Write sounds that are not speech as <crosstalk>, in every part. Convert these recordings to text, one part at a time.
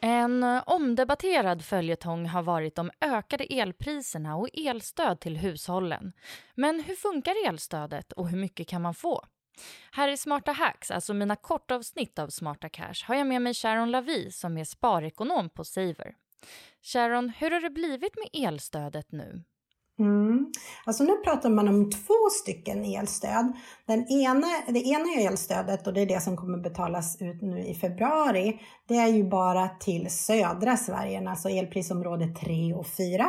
En omdebatterad följetong har varit de ökade elpriserna och elstöd till hushållen. Men hur funkar elstödet och hur mycket kan man få? Här i Smarta Hacks, alltså mina kortavsnitt av Smarta Cash, har jag med mig Sharon Lavi som är sparekonom på Saver. Sharon, hur har det blivit med elstödet nu? Mm. Alltså nu pratar man om två stycken elstöd. Den ena, det ena elstödet, och det är det som kommer betalas ut nu i februari, det är ju bara till södra Sverige, alltså elprisområde 3 och 4.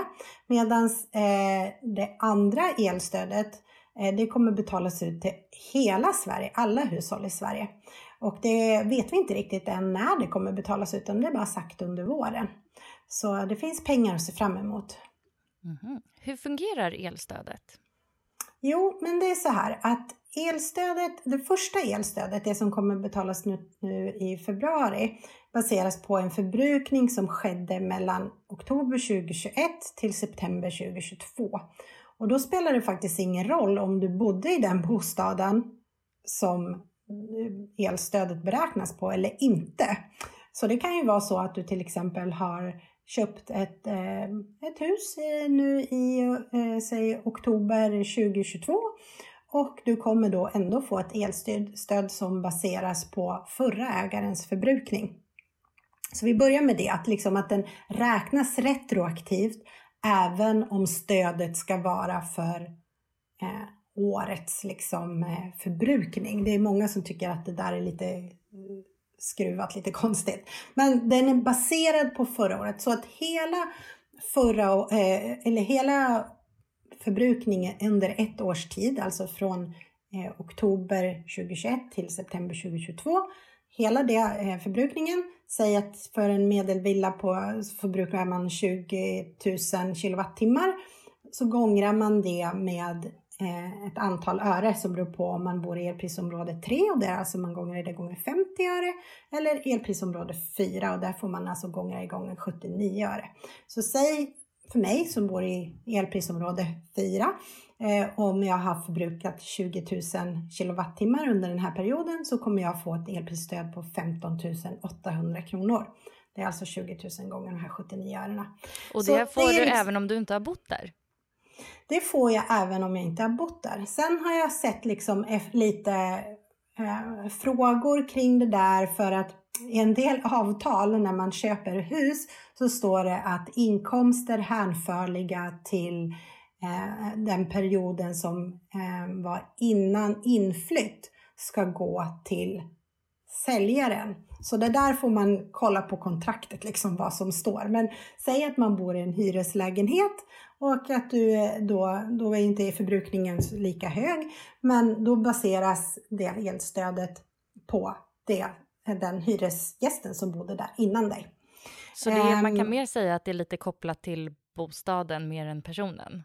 Medan eh, det andra elstödet, eh, det kommer betalas ut till hela Sverige, alla hushåll i Sverige. Och det vet vi inte riktigt än när det kommer betalas ut, utan det är bara sagt under våren. Så det finns pengar att se fram emot. Mm. Hur fungerar elstödet? Jo, men det är så här att elstödet, det första elstödet, det som kommer betalas nu, nu i februari, baseras på en förbrukning som skedde mellan oktober 2021 till september 2022. Och då spelar det faktiskt ingen roll om du bodde i den bostaden som elstödet beräknas på eller inte. Så det kan ju vara så att du till exempel har köpt ett, eh, ett hus nu i eh, säg oktober 2022 och du kommer då ändå få ett elstöd som baseras på förra ägarens förbrukning. Så vi börjar med det, att, liksom att den räknas retroaktivt även om stödet ska vara för eh, årets liksom, eh, förbrukning. Det är många som tycker att det där är lite skruvat lite konstigt. Men den är baserad på förra året så att hela förra, eh, eller hela förbrukningen under ett års tid, alltså från eh, oktober 2021 till september 2022. Hela det eh, förbrukningen, säg att för en medelvilla på förbrukar man 20 000 kilowattimmar så gångrar man det med ett antal öre som beror på om man bor i elprisområde 3 och där alltså man gånger det gånger 50 öre eller elprisområde 4 och där får man alltså gånger det gånger 79 öre. Så säg för mig som bor i elprisområde 4 eh, om jag har förbrukat 20 000 kilowattimmar under den här perioden så kommer jag få ett elprisstöd på 15 800 kronor. Det är alltså 20 000 gånger de här 79 örena. Och det så får det du liksom... även om du inte har bott där? Det får jag även om jag inte har bott där. Sen har jag sett liksom lite eh, frågor kring det där för att i en del <laughs> avtal när man köper hus så står det att inkomster hänförliga till eh, den perioden som eh, var innan inflytt ska gå till säljaren. Så det där får man kolla på kontraktet, liksom vad som står. Men säg att man bor i en hyreslägenhet och att du då, då är inte förbrukningen lika hög, men då baseras det elstödet på det den hyresgästen som bodde där innan dig. Så det, man kan ehm. mer säga att det är lite kopplat till bostaden mer än personen?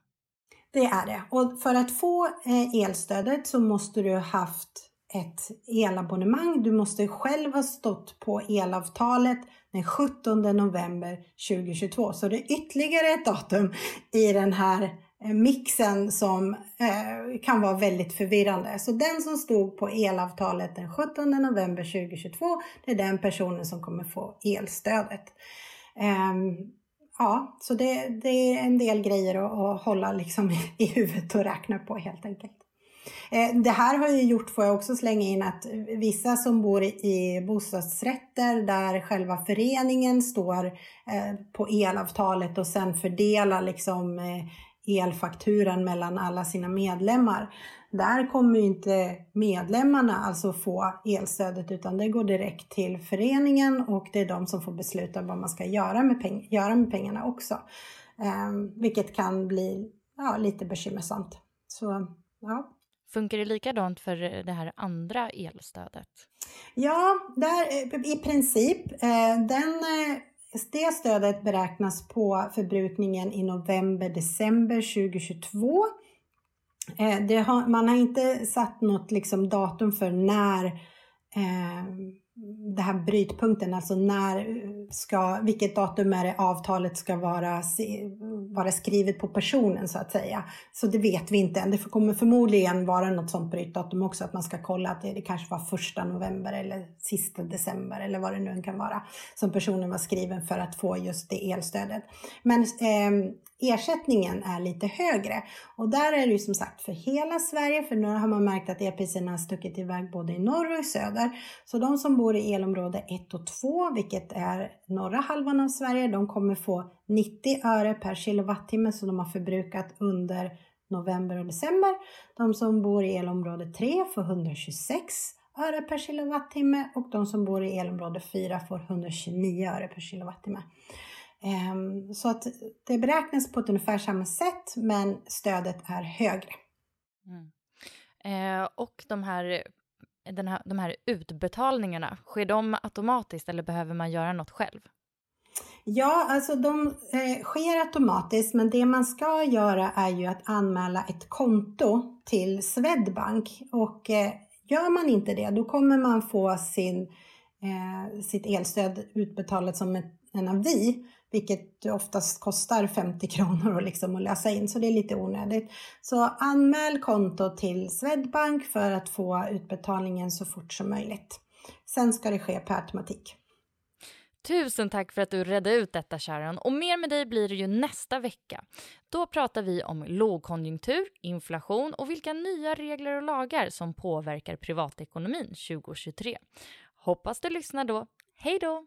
Det är det. Och för att få eh, elstödet så måste du ha haft ett elabonnemang. Du måste själv ha stått på elavtalet den 17 november 2022. Så det är ytterligare ett datum i den här eh, mixen som eh, kan vara väldigt förvirrande. Så den som stod på elavtalet den 17 november 2022, det är den personen som kommer få elstödet. Eh, ja, så det, det, är en del grejer att, att hålla liksom i, i huvudet och räkna på helt enkelt. Eh, det här har ju gjort, får jag också slänga in, att vissa som bor i bostadsrätter där själva föreningen står eh, på elavtalet och sen fördelar liksom eh, elfakturan mellan alla sina medlemmar. Där kommer inte medlemmarna alltså få elstödet utan det går direkt till föreningen och det är de som får besluta vad man ska göra med, peng göra med pengarna också. Eh, vilket kan bli ja, lite bekymmersamt. Så ja, Funkar det likadant för eh, det här andra elstödet? Ja, där, eh, i princip. Eh, den, det stödet beräknas på förbrukningen i november-december 2022. Har, man har inte satt något liksom datum för när eh, det här brytpunkten, alltså när ska, vilket datum är det avtalet ska vara, vara skrivet på personen så att säga. Så det vet vi inte än. Det kommer förmodligen vara något sånt brytdatum också, att man ska kolla att det, det kanske var första november eller sista december eller vad det nu kan vara som personen var skriven för att få just det elstödet. Men eh, ersättningen är lite högre. Och där är det ju som sagt för hela Sverige, för nu har man märkt att elpriserna har stuckit iväg både i norr och i söder. Så de som bor i elområde 1 och 2, vilket är norra halvan av Sverige, de kommer få 90 öre per kilowattimme som de har förbrukat under november och december. De som bor i elområde 3 får 126 öre per kilowattimme och de som bor i elområde 4 får 129 öre per kilowattimme. Ehm, så att det beräknas på ett ungefär samma sätt men stödet är högre. Mm. Eh, och de här, den här, de här utbetalningarna, sker de automatiskt eller behöver man göra något själv? Ja, alltså de eh, sker automatiskt, men det man ska göra är ju att anmäla ett konto till Swedbank och eh, gör man inte det, då kommer man få sin, eh, sitt elstöd utbetalat som ett, en avi vilket oftast kostar 50 kronor liksom att lösa in, så det är lite onödigt. Så anmäl konto till Swedbank för att få utbetalningen så fort som möjligt. Sen ska det ske per automatik. Tusen tack för att du redde ut detta Sharon och mer med dig blir det ju nästa vecka. Då pratar vi om lågkonjunktur, inflation och vilka nya regler och lagar som påverkar privatekonomin 2023. Hoppas du lyssnar då. Hej då!